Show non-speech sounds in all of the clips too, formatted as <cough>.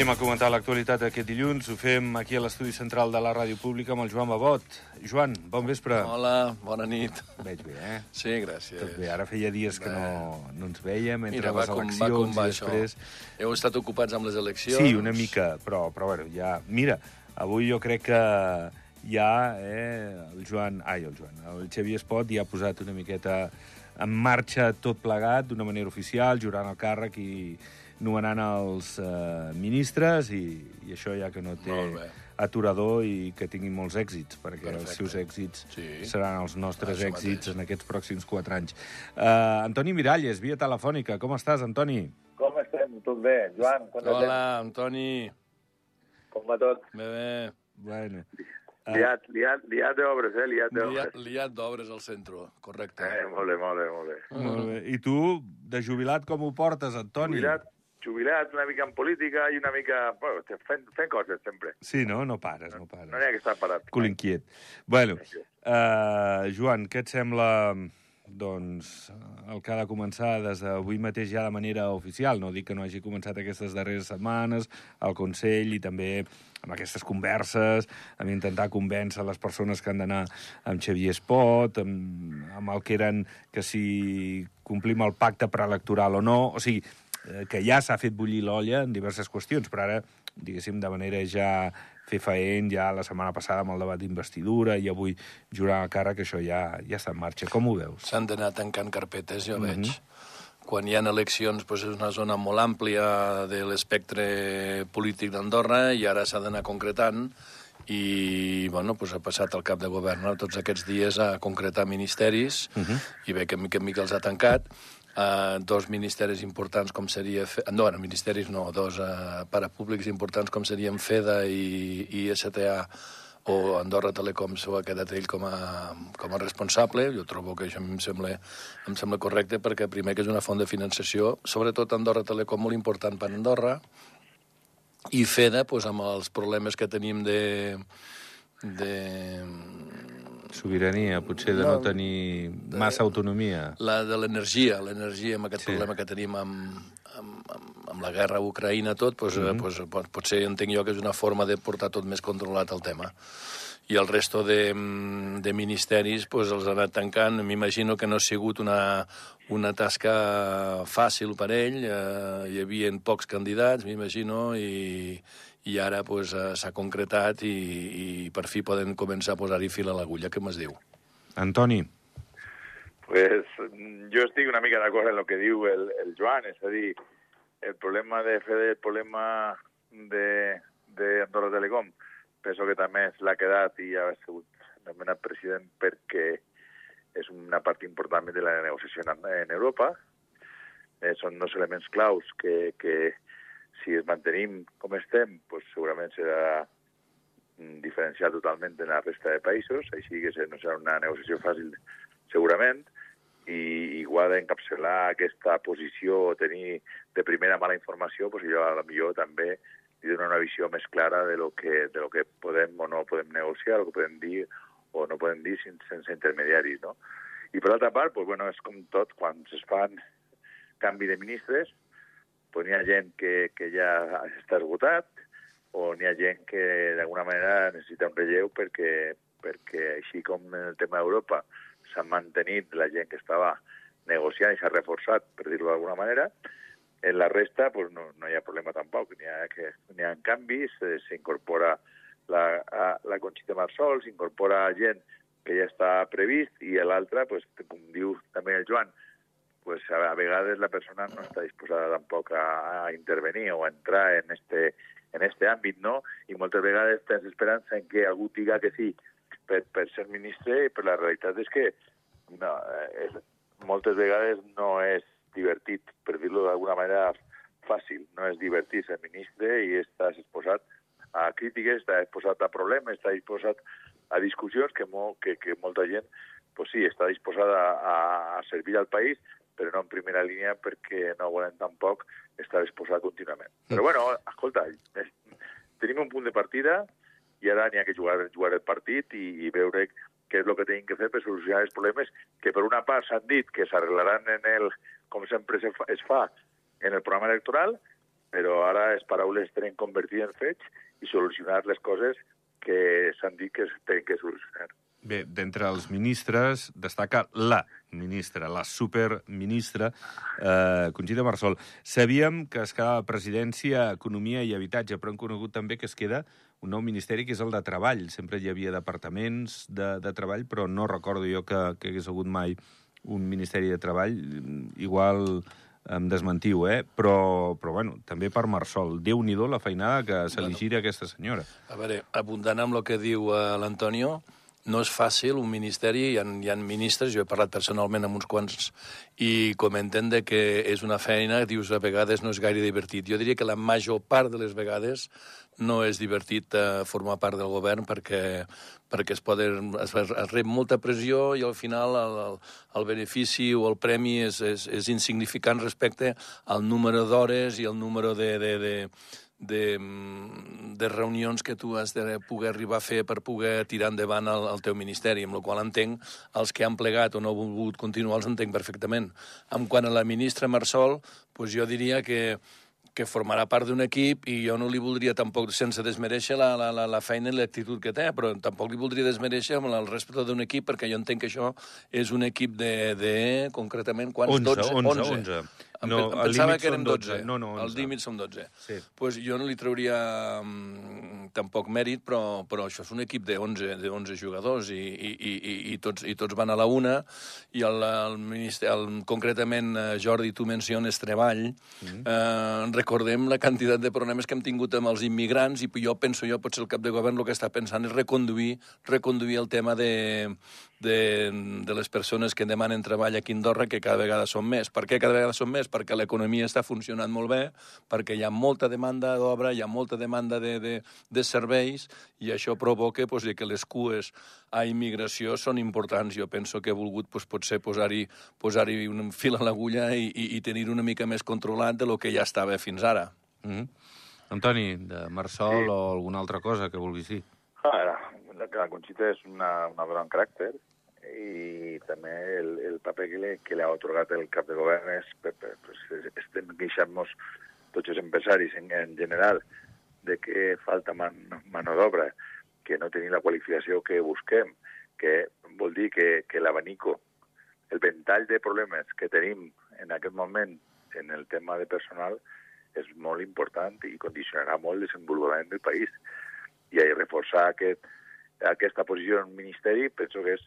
Anem a comentar l'actualitat aquest dilluns. Ho fem aquí a l'estudi central de la Ràdio Pública amb el Joan Babot. Joan, bon vespre. Hola, bona nit. Veig bé, eh? Sí, gràcies. Tot bé. Ara feia dies que no, no ens veiem entre Mira, va les com, eleccions va com va i això. després... Heu estat ocupats amb les eleccions? Sí, una mica, però, però bueno, ja... Mira, avui jo crec que ja eh, el Joan... Ai, el Joan. El Xavier Espot ja ha posat una miqueta en marxa tot plegat d'una manera oficial, jurant el càrrec i nomenant els eh, ministres i, i això ja que no té aturador i que tinguin molts èxits, perquè els Perfecte. seus èxits Sí. seran els nostres Això èxits mateix. en aquests pròxims quatre anys. Uh, Antoni Miralles, via telefònica. Com estàs, Antoni? Com estem? Tot bé? Joan, Hola, Antoni. temps? Com va tot? Bé, bé. Bueno. Uh, Liat, liat, liat d'obres, eh? Liat Liat, d'obres. liat d'obres al centre, correcte. Eh, molt bé, molt bé, molt bé. Molt bé. I tu, de jubilat, com ho portes, Antoni? Jubilat, jubilat, una mica en política i una mica... Bueno, fent, fent coses, sempre. Sí, no? No pares, no No pares. n'hi ha que estar parat. Cul inquiet. Bueno, uh, Joan, què et sembla doncs, el que ha de començar des d'avui mateix ja de manera oficial. No dic que no hagi començat aquestes darreres setmanes, al Consell i també amb aquestes converses, amb intentar convèncer les persones que han d'anar amb Xavier Espot, amb, amb el que eren que si complim el pacte preelectoral o no. O sigui, que ja s'ha fet bullir l'olla en diverses qüestions, però ara, diguéssim, de manera ja fer faent, ja la setmana passada amb el debat d'investidura i avui jurar el càrrec, això ja, ja està en marxa. Com ho veus? S'han d'anar tancant carpetes, jo Mhm. veig. Quan hi ha eleccions doncs és una zona molt àmplia de l'espectre polític d'Andorra i ara s'ha d'anar concretant i bueno, doncs ha passat el cap de govern no? tots aquests dies a concretar ministeris Mhm. i ve que mica en mica els ha tancat uh, dos ministeris importants com seria... Fe... No, bueno, ministeris no, dos uh, parapúblics importants com serien FEDA i, i STA o Andorra Telecom s'ho ha quedat ell com a, com a responsable. Jo trobo que això em sembla, em sembla correcte perquè primer que és una font de finançació, sobretot Andorra Telecom molt important per Andorra, i FEDA, doncs, amb els problemes que tenim de, de, Sobirania, potser de no, No, tenir massa autonomia. la de l'energia, l'energia amb aquest Sí. problema que tenim amb, amb, amb, amb la guerra a Ucraïna, tot, doncs, mm -hmm. doncs, pot, potser entenc jo que és una forma de portar tot més controlat el tema. I el resto de, mm, de ministeris doncs, els ha anat tancant. M'imagino que no ha sigut una, una tasca fàcil per ell. Eh, hi havia pocs candidats, m'imagino, i, i ara doncs, eh, s'ha concretat i, i per fi poden començar a posar-hi fil a l'agulla, que m'es diu. Antoni, Pues, jo estic una mica d'acord en el que diu el, el Joan, és a dir, el problema de FEDE, el problema de, de Andorra Telecom, penso que també l'ha quedat i ha sigut nomenat president perquè és una part important de la negociació en, en Europa. Eh, són dos elements claus que, que si es mantenim com estem, pues segurament serà mm, diferenciat totalment de la resta de països, així que no serà una negociació fàcil segurament, i igual d'encapçalar aquesta posició o tenir de primera mala informació, pues jo a la millor també li dono una visió més clara de lo que, de lo que podem o no podem negociar, el que podem dir o no podem dir sense, sense intermediaris, no? I per altra part, pues, bueno, és com tot, quan es fan canvi de ministres, pues, n'hi ha gent que, que ja està esgotat, o n'hi ha gent que d'alguna manera necessita un relleu perquè, perquè així com en el tema d'Europa s'ha mantenit la gent que estava negociant i s'ha reforçat, per dir-ho d'alguna manera, en la resta pues, no, no hi ha problema tampoc. N'hi ha, que, n'hi ha canvis, eh, s'incorpora la, a, la Conxita Marsol, s'incorpora gent que ja està previst i l'altre, pues, com diu també el Joan, pues, a, vegades la persona no està disposada tampoc a, a intervenir o a entrar en este, en este àmbit, no? I moltes vegades tens esperança en que algú diga que sí per, per ser ministre, però la realitat és que no, eh, és, moltes vegades no és divertit, per dir-lo d'alguna manera fàcil, no és divertit ser ministre i estàs exposat a crítiques, estàs exposat a problemes, estàs exposat a discussions que, mo, que, que molta gent pues sí, està disposada a, a servir al país, però no en primera línia perquè no volen tampoc estar exposat contínuament. Però bueno, escolta, és, tenim un punt de partida i ara n'hi ha que jugar, jugar el partit i, i veure què és el que tenim que fer per solucionar els problemes que per una part s'han dit que s'arreglaran en el, com sempre se fa, es fa, en el programa electoral però ara les paraules tenen convertir en fets i solucionar les coses que s'han dit que es tenen que solucionar. Bé, d'entre els ministres destaca la ministra, la superministra, eh, Conxita Marsol. Sabíem que es quedava presidència, economia i habitatge, però hem conegut també que es queda un nou ministeri que és el de Treball. Sempre hi havia departaments de, de treball, però no recordo jo que, que hagués hagut mai un ministeri de treball. Igual em desmentiu, eh? Però, però bueno, també per Marsol. Déu-n'hi-do la feinada que se li gira a aquesta senyora. A veure, abundant amb el que diu uh, l'Antonio, no és fàcil, un ministeri, hi ha, hi ha ministres, jo he parlat personalment amb uns quants, i comenten de que és una feina, dius, a vegades no és gaire divertit. Jo diria que la major part de les vegades no és divertit eh, formar part del govern perquè, perquè es, poden, es, es rep molta pressió i al final el, el, el benefici o el premi és, és, és insignificant respecte al número d'hores i el número de, de, de, de, de reunions que tu has de poder arribar a fer per poder tirar endavant el, el teu ministeri, amb la qual entenc els que han plegat o no han volgut continuar els entenc perfectament. En quant a la ministra Marsol, doncs jo diria que que formarà part d'un equip i jo no li voldria tampoc, sense desmereixer la, la, la, la feina i l'actitud que té, però tampoc li voldria desmereixer amb el respecte d'un equip perquè jo entenc que això és un equip de, de concretament, quants? 11, 11, 11. 11. No, em pensava que eren 12. 12. No, no, 11. Els límits són 12. Sí. Pues jo no li trauria um, tampoc mèrit, però, però això és un equip de 11, de 11 jugadors i, i, i, i, tots, i tots van a la una i el, el, minister, el concretament eh, Jordi, tu menciones treball. Mm. Eh, recordem la quantitat de problemes que hem tingut amb els immigrants i jo penso, jo potser el cap de govern el que està pensant és reconduir, reconduir el tema de, de, de les persones que demanen treball aquí a Andorra, que cada vegada són més. Per què cada vegada són més? Perquè l'economia està funcionant molt bé, perquè hi ha molta demanda d'obra, hi ha molta demanda de, de, de serveis, i això provoca pues, que les cues a immigració són importants. Jo penso que he volgut pues, potser posar-hi posar, un fil a l'agulla i, i, i tenir una mica més controlat de lo que ja estava fins ara. Mm -hmm. Antoni, de Marsol sí. o alguna altra cosa que vulguis dir? Ah, la, la Conxita és una, una gran caràcter, i també el, el paper que li, que li ha otorgat el cap de govern és, pues, estem queixant-nos tots els empresaris en, en general de que falta man, mano d'obra, que no tenim la qualificació que busquem, que vol dir que, que l'abanico, el ventall de problemes que tenim en aquest moment en el tema de personal és molt important i condicionarà molt el desenvolupament del país. I reforçar aquest, aquesta posició en Ministeri penso que és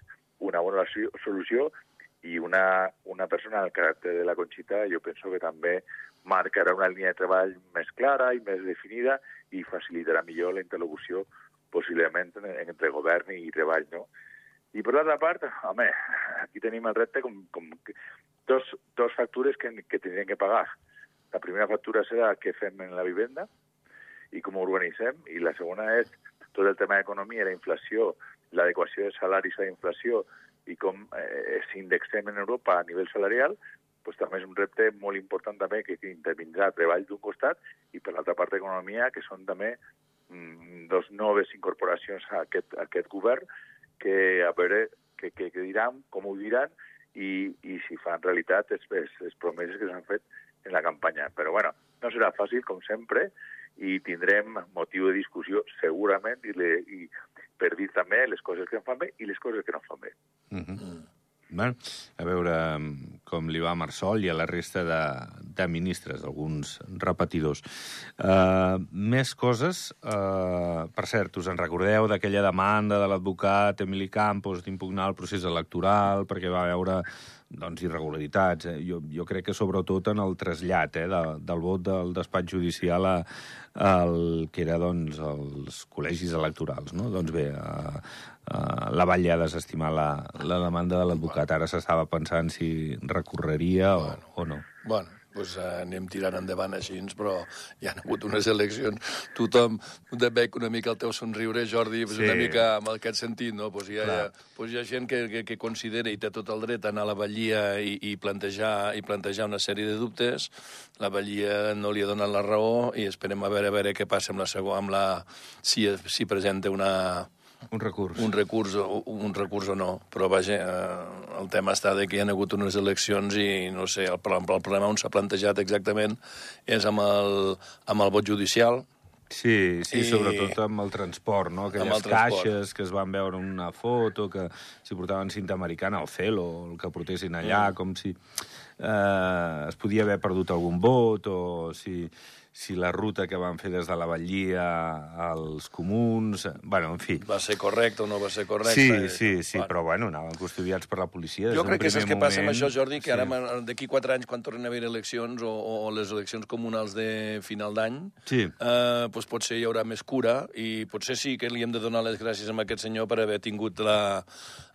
una bona solució i una, una persona al caràcter de la Conxita jo penso que també marcarà una línia de treball més clara i més definida i facilitarà millor la interlocució possiblement entre govern i treball, no? I per l'altra part, home, aquí tenim el repte com, com dos, dos factures que, que tindrem que pagar. La primera factura serà què fem en la vivenda i com ho organitzem, i la segona és tot el tema d'economia, la inflació, l'adequació de salaris a la inflació i com eh, s'indexem en Europa a nivell salarial, pues, també és un repte molt important també que intervindrà treball d'un costat i per l'altra part economia, que són també mm, dos noves incorporacions a aquest, a aquest govern que a veure què, què, què diran, com ho diran i, i si fan realitat les, les promeses que s'han fet en la campanya. Però bueno, no serà fàcil, com sempre, i tindrem motiu de discussió segurament i, le, i per dir també les coses que em fan bé i les coses que no fan bé. Mm -hmm. Mm. Bueno, a veure mm, com li va a Marsol i a la resta de, de ministres, alguns repetidors. Uh, més coses. Uh, per cert, us en recordeu d'aquella demanda de l'advocat Emili Campos d'impugnar el procés electoral perquè va veure doncs, irregularitats. Eh? Jo, jo crec que sobretot en el trasllat eh, de, del vot del despatx judicial a, al que era doncs, els col·legis electorals. No? Doncs bé, a, a la Vall ha desestimat la, la demanda de l'advocat. Ara s'estava pensant si recorreria o, o no. Bueno, pues, eh, anem tirant endavant així, però hi ha hagut unes eleccions. Tothom veig una mica el teu somriure, Jordi, pues, sí. una mica en aquest sentit, no? Pues hi, ha, hi ha, pues hi ha gent que, que, que considera i té tot el dret a anar a la Vallia i, i, plantejar, i plantejar una sèrie de dubtes. La Vallia no li ha donat la raó i esperem a veure, a veure què passa amb la segona, amb la, si, si presenta una, Un recurs. un recurs, o, un recurs o no, però vaja, eh, el tema està de que hi ha hagut unes eleccions i no sé, el, el, el problema on s'ha plantejat exactament és amb el, amb el vot judicial, Sí, sí, I- sobretot amb el transport, no? Aquelles Amb transport. caixes que es van veure en una foto, que s'hi portaven cinta americana, el celo, el que portessin allà, Mm. com si eh, es podia haver perdut algun vot, o si, si la ruta que van fer des de la Vallia als comuns... Bueno, en fi. va ser correcte o no va ser correcte. Sí, eh, sí, sí, bueno. però bueno, anaven custodiats per la policia. des Jo crec que saps primer què passa amb moment. això, Jordi, que Sí. ara d'aquí quatre anys, quan tornen a haver eleccions o, o les eleccions comunals de final d'any, Sí. eh, doncs potser hi haurà més cura i potser sí que li hem de donar les gràcies a aquest senyor per haver tingut la,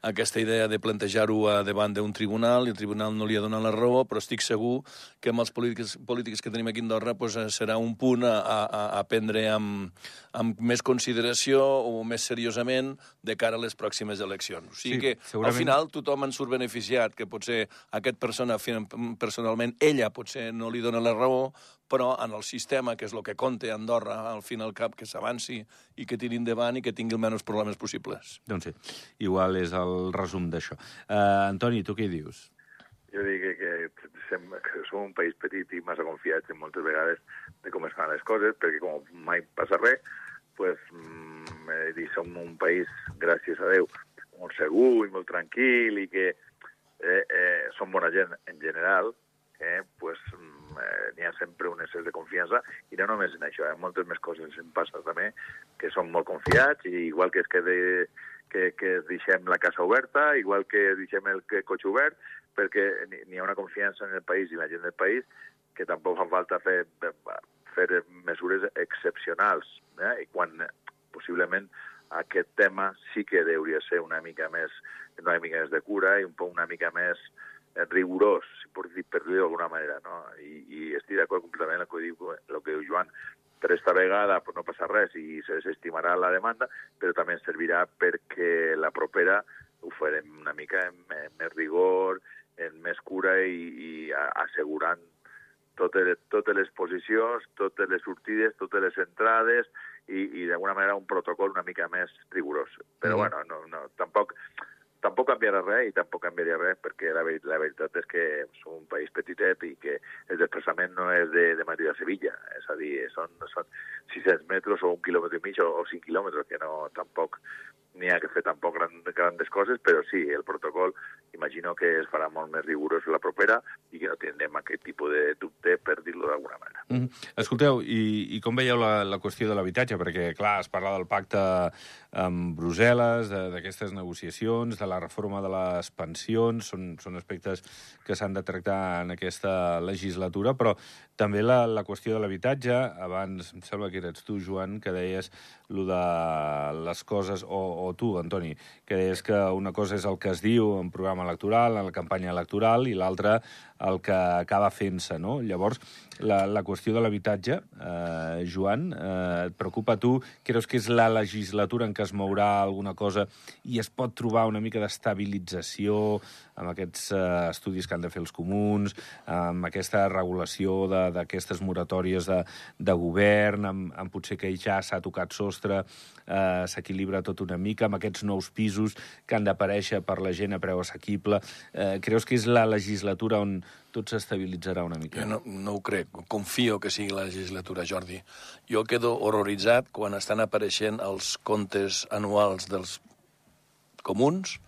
aquesta idea de plantejar-ho davant d'un tribunal i el tribunal no li ha donat la raó, però estic segur que amb els polítics, polítics que tenim aquí a Andorra doncs, eh, serà un punt a, a, a prendre amb, amb més consideració o més seriosament de cara a les pròximes eleccions. O sigui Sí, que, al segurament- final, tothom en surt beneficiat, que potser aquest persona personalment, ella potser no li dona la raó, però en el sistema, que és el que compta Andorra, al fin al cap, que s'avanci i que tiri endavant i que tingui el menys problemes possibles. Doncs sí, igual és el resum d'això. Uh, Antoni, tu què dius? Jo dic que, que, que som un país petit i massa confiats en moltes vegades de com es fan les coses, perquè com mai passa res, pues, mm, eh, som un país, gràcies a Déu, molt segur i molt tranquil i que eh, eh, som bona gent en general, eh, pues, mm, eh, n'hi ha sempre un excés de confiança i no només en això, eh, moltes més coses em passa també, que som molt confiats i igual que es quede que, que deixem la casa oberta, igual que deixem el que cotxe obert, perquè n'hi- ha una confiança en el país i la gent del país que tampoc fa falta fer, fer mesures excepcionals. Eh? I quan possiblement aquest tema sí que hauria ser una mica més, una mica més de cura i un poc una mica més eh, rigorós, per dir-ho d'alguna manera. No? I, I estic d'acord completament amb el que diu, el que diu Joan, per esta vegada pues, no passa res i se desestimarà la demanda, però també servirà perquè la propera ho farem una mica amb més rigor, amb més cura i, i assegurant totes, totes les posicions, totes les sortides, totes les entrades i, i d'alguna manera un protocol una mica més rigorós. Però Mhm. bueno, no, no, tampoc, tampoc canviarà res i tampoc canviaria res perquè la, la veritat és que som un país petitet i que el desplaçament no és de, de Madrid a Sevilla, és a dir, són, són 600 metres o un quilòmetre i mig o, o 5 quilòmetres, que no tampoc n'hi ha que fer tampoc gran, grandes coses, però sí, el protocol imagino que es farà molt més rigorós la propera i que no tindrem aquest tipus de dubte, per dir-lo d'alguna manera. Mm -hmm. Escolteu, i, i com veieu la, la qüestió de l'habitatge? Perquè, clar, es parla del pacte amb Brussel·les, d'aquestes negociacions, de la reforma de les pensions, són, són aspectes que s'han de tractar en aquesta legislatura, però també la, la qüestió de l'habitatge, abans, em sembla que eres tu, Joan, que deies lo de les coses, o, o tu, Antoni, deies que una cosa és el que es diu en programa electoral, en la campanya electoral, i l'altra el que acaba fent-se, no? Llavors, la, la qüestió de l'habitatge, eh, Joan, eh, et preocupa tu? Creus que és la legislatura en què es mourà alguna cosa i es pot trobar una mica d'estabilització amb aquests eh, estudis que han de fer els comuns, amb aquesta regulació d'aquestes moratòries de, de govern, amb, amb potser que ja s'ha tocat sostre, eh, s'equilibra tot una mica, amb aquests nous pisos que han d'aparèixer per la gent a preu assequible. Eh, creus que és la legislatura on tot s'estabilitzarà una mica? Jo no, no ho crec. Confio que sigui la legislatura, Jordi. Jo quedo horroritzat quan estan apareixent els comptes anuals dels comuns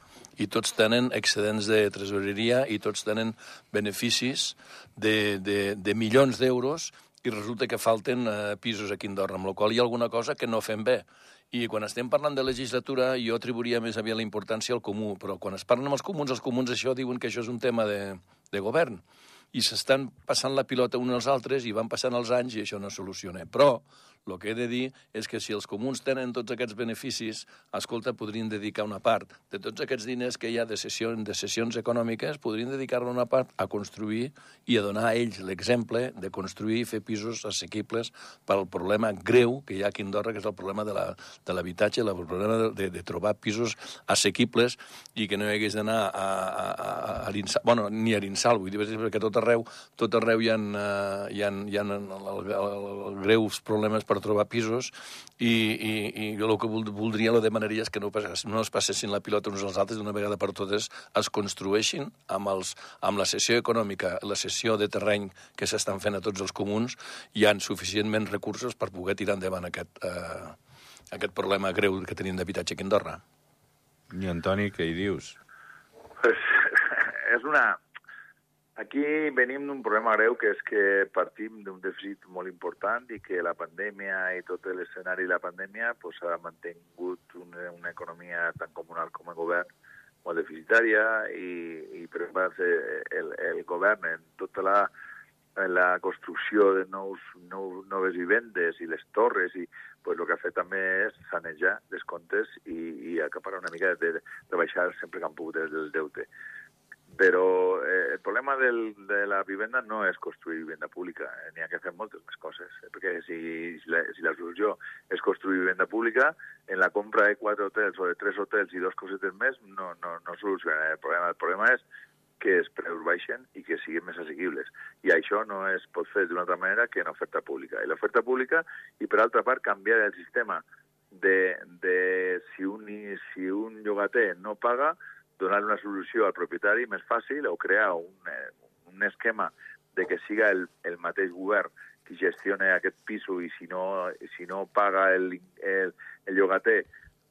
i tots tenen excedents de tresoreria i tots tenen beneficis de, de, de milions d'euros i resulta que falten eh, pisos aquí a Andorra, amb la qual hi ha alguna cosa que no fem bé. I quan estem parlant de legislatura, jo atribuiria més aviat la importància al comú, però quan es parlen amb els comuns, els comuns això diuen que això és un tema de, de govern. I s'estan passant la pilota uns als altres i van passant els anys i això no es soluciona. Però el que he de dir és que si els comuns tenen tots aquests beneficis, escolta, podrien dedicar una part de tots aquests diners que hi ha de, sessió, de sessions econòmiques, podrien dedicar-ne una part a construir i a donar a ells l'exemple de construir i fer pisos assequibles pel problema greu que hi ha aquí a Andorra, que és el problema de l'habitatge, el problema de, de, de trobar pisos assequibles i que no hi hagués d'anar a, a, a, a l'Insal, bueno, ni a l'Insal, vull dir, perquè tot arreu, tot arreu hi ha, uh, hi ha, hi ha el, el, el, el, greus problemes per trobar pisos i, i, i jo el que voldria, lo demanaria és que no, passés, no es passessin la pilota uns als altres d'una vegada per totes es construeixin amb, els, amb la sessió econòmica, la sessió de terreny que s'estan fent a tots els comuns, hi han suficientment recursos per poder tirar endavant aquest, eh, aquest problema greu que tenim d'habitatge aquí a Andorra. I Antoni, què hi dius? Pues, <laughs> és una... Aquí venim d'un problema greu que és que partim d'un dèficit molt important i que la pandèmia i tot l'escenari de la pandèmia pues, ha mantingut una, una economia tan comunal com el govern molt deficitària i, i per exemple, el, el govern en tota la, en la construcció de nous, nous, noves vivendes i les torres i pues, el que ha fet també és sanejar les comptes i, i acaparar una mica de, de baixar sempre que han pogut del deute. Però eh, el problema del, de la vivenda no és construir vivenda pública, eh, n'hi ha que fer moltes més coses, eh, perquè si, si, la, si la solució és construir vivenda pública, en la compra de quatre hotels o de tres hotels i dos cosetes més no, no, no soluciona el problema. El problema és que els preus baixen i que siguin més assequibles. I això no es pot fer d'una altra manera que en oferta pública. I l'oferta pública, i per altra part, canviar el sistema de, de si, un, si un llogater no paga, donar una solució al propietari més fàcil o crear un, eh, un esquema de que siga el, el mateix govern qui gestiona aquest piso i si no, si no paga el, el, el llogater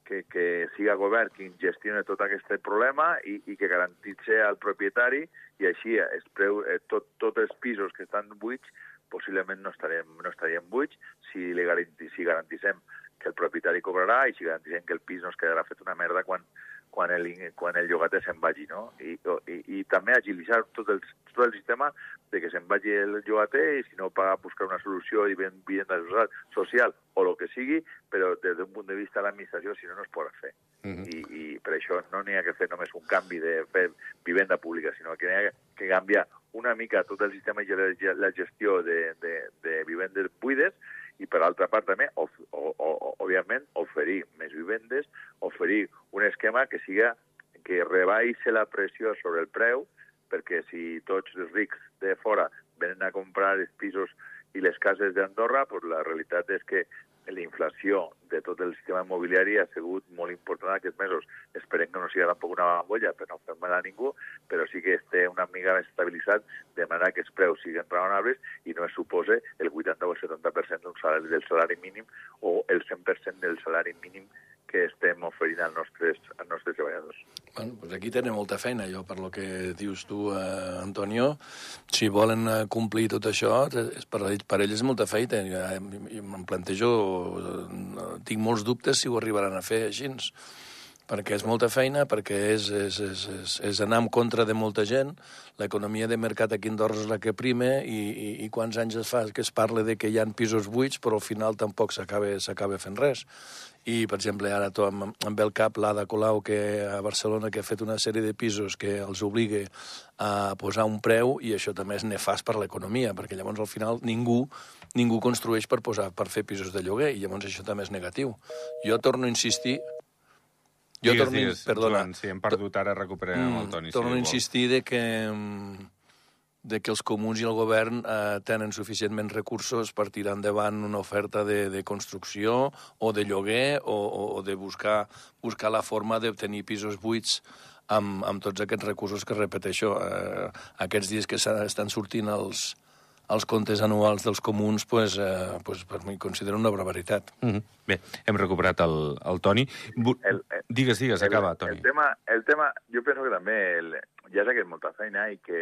que, que siga govern qui gestioni tot aquest problema i, i que garantitze al propietari i així es preu, eh, tot, tots els pisos que estan buits possiblement no estarem, no estaríem buits si, li garanti, si garantissem que el propietari cobrarà i si garantissem que el pis no es quedarà fet una merda quan, quan el, quan el llogater se'n vagi, no? I, i, I també agilitzar tot el, tot el sistema de que se'n vagi el llogater i si no paga buscar una solució i vivenda social, social o el que sigui, però des d'un punt de vista de l'administració, si no, no es pot fer. Uh -huh. I, I per això no n'hi ha que fer només un canvi de fer vivenda pública, sinó que n'hi ha que canviar una mica tot el sistema i la gestió de, de, de vivendes buides i per altra part també, o, o, o, òbviament, oferir més vivendes, oferir un esquema que siga que rebaixi la pressió sobre el preu, perquè si tots els rics de fora venen a comprar els pisos i les cases d'Andorra, pues la realitat és que la inflació de tot el sistema immobiliari ha sigut molt important aquests mesos. Esperem que no sigui tampoc una bombolla per no fer mal a ningú, però sí que esté una mica més estabilitzat de manera que els preus siguin raonables i no es supose el 80 o el 70% d'un salari, del salari mínim o el 100% del salari mínim que estem oferint als nostres, als nostres treballadors. Bueno, pues aquí tenen molta feina, jo, per lo que dius tu, eh, Antonio. Si volen eh, complir tot això, és per, per ells és molta feina. Jo, jo em plantejo, eh, tinc molts dubtes si ho arribaran a fer així perquè és molta feina, perquè és, és, és, és, és anar en contra de molta gent. L'economia de mercat aquí a Andorra és la que prime i, i, i quants anys es fa que es parla de que hi ha pisos buits, però al final tampoc s'acaba fent res. I, per exemple, ara to, amb, amb el cap l'Ada Colau, que a Barcelona que ha fet una sèrie de pisos que els obliga a posar un preu i això també és nefast per l'economia, perquè llavors al final ningú ningú construeix per posar per fer pisos de lloguer i llavors això també és negatiu. Jo torno a insistir jo digues, torno, digues, perdona, Joan, si hem perdut ara recuperem mm, el Toni. Torno si a insistir de que, de que els comuns i el govern eh, tenen suficientment recursos per tirar endavant una oferta de, de construcció o de lloguer o, o, o de buscar, buscar la forma d'obtenir pisos buits amb, amb tots aquests recursos que repeteixo. Eh, aquests dies que estan sortint els, els comptes anuals dels comuns, pues, eh, pues per mi considero una barbaritat. Mm -hmm. Bé, hem recuperat el, el Toni. Bu el, el, digues, digues, el, acaba, Toni. El tema, el tema, jo penso que també el, ja sé que és molta feina i que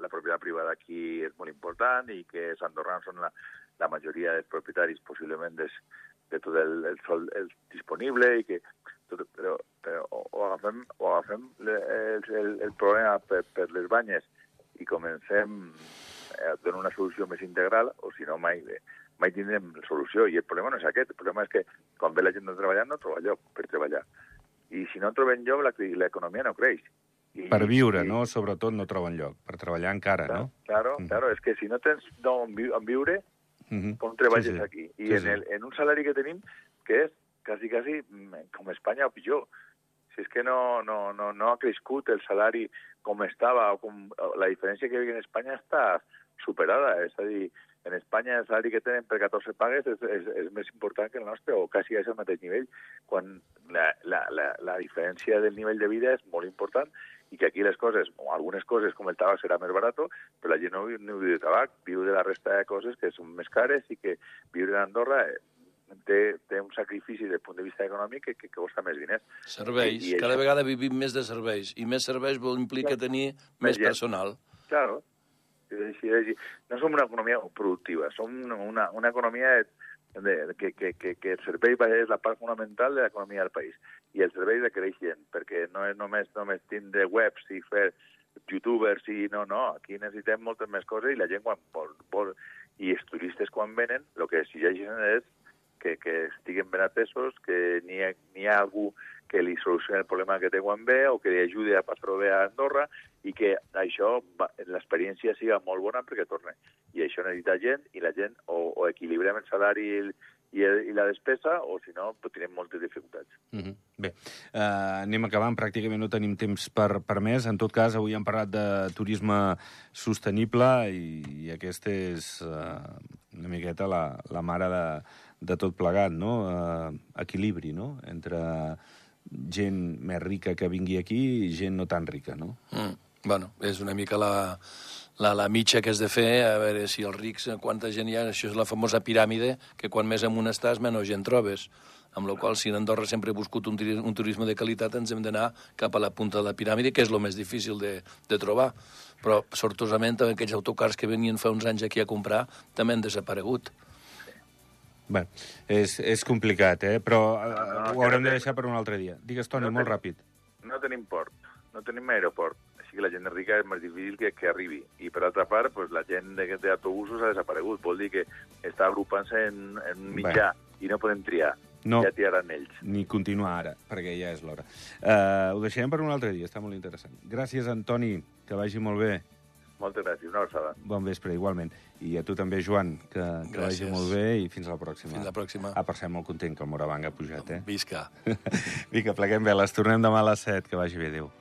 la propietat privada aquí és molt important i que els andorrans són la, la majoria dels propietaris possiblement des, de tot el, el sol el disponible i que tot, però, però o, o agafem, o agafem el, el, el problema per, per les banyes i comencem a donar una solució més integral, o si no, mai, mai tindrem solució. I el problema no és aquest, el problema és que quan ve la gent a treballar no troba lloc per treballar. I si no troben lloc, l'economia no creix. I, per viure, i... no? Sobretot no troben lloc. Per treballar encara, claro, no? Claro, mm. claro. És que si no tens no, on, vi on viure, mm -hmm. com treballes sí, sí. aquí? I sí, en, el, en un salari que tenim que és quasi, quasi mm, com Espanya o pitjor. Si és que no, no, no, no ha crescut el salari com estava, o com, la diferència que hi ha en Espanya està superada. És a dir, en Espanya el salari que tenen per 14 pagues és, és, és més important que el nostre, o quasi és el mateix nivell, quan la, la, la, la diferència del nivell de vida és molt important i que aquí les coses, o algunes coses com el tabac serà més barat, però la gent no, no viu de tabac, viu de la resta de coses que són més cares i que viure a Andorra eh, té, té un sacrifici des del punt de vista econòmic que, que, que costa més diners. Serveis. I, i Cada això... vegada vivim més de serveis. I més serveis vol implica tenir més, més personal. Claro. No som una economia productiva, som una, una, una economia de, de, que, que, que, que el servei és la part fonamental de l'economia del país. I el servei requereix gent, perquè no és només, només tindre webs i fer youtubers i no, no, aquí necessitem moltes més coses i la gent quan vol, vol i els turistes quan venen el que exigeixen és que, que estiguen ben atesos, que n'hi ha, ha algú que li solucioni el problema que té quan ve o que li ajudi a passar-ho bé a Andorra i que això, l'experiència siga molt bona perquè torne. I això necessita gent i la gent o, o equilibrem el salari i, el, i, el, i la despesa o si no pues, tenim moltes dificultats. Mm -hmm. Bé, uh, anem acabant, pràcticament no tenim temps per, per més. En tot cas, avui hem parlat de turisme sostenible i, i aquesta és uh, una miqueta la, la mare de, de tot plegat, no? Uh, equilibri, no?, entre gent més rica que vingui aquí i gent no tan rica, no? Mm. Bueno, és una mica la, la, la mitja que has de fer, a veure si els rics, quanta gent hi ha, això és la famosa piràmide, que quan més amunt estàs, menys gent trobes. Amb la qual si en Andorra sempre he buscat un, un turisme de qualitat, ens hem d'anar cap a la punta de la piràmide, que és el més difícil de, de trobar. Però, sortosament, aquells autocars que venien fa uns anys aquí a comprar també han desaparegut. Bé, és, és complicat, eh? però no, no, no, ho haurem de deixar per un altre dia. Digues, Toni, no molt ten... ràpid. No tenim port, no tenim aeroport, així que la gent rica és més difícil que, que arribi. I per altra part, pues, la gent d'autobusos ha desaparegut, vol dir que està agrupant-se en, en mitjà Bé. i no podem triar. No, ja tiraran ells. Ni continuar ara, perquè ja és l'hora. Uh, ho deixarem per un altre dia, està molt interessant. Gràcies, Antoni, que vagi molt bé. Moltes gràcies, una abraçada. Bon vespre, igualment. I a tu també, Joan, que, que vagi molt bé i fins a la pròxima. Fins la pròxima. Ah, per ser molt content que el Moravang ha pujat, eh? Visca. <laughs> Vinga, pleguem bé, les tornem demà a les 7, que vagi bé, adéu.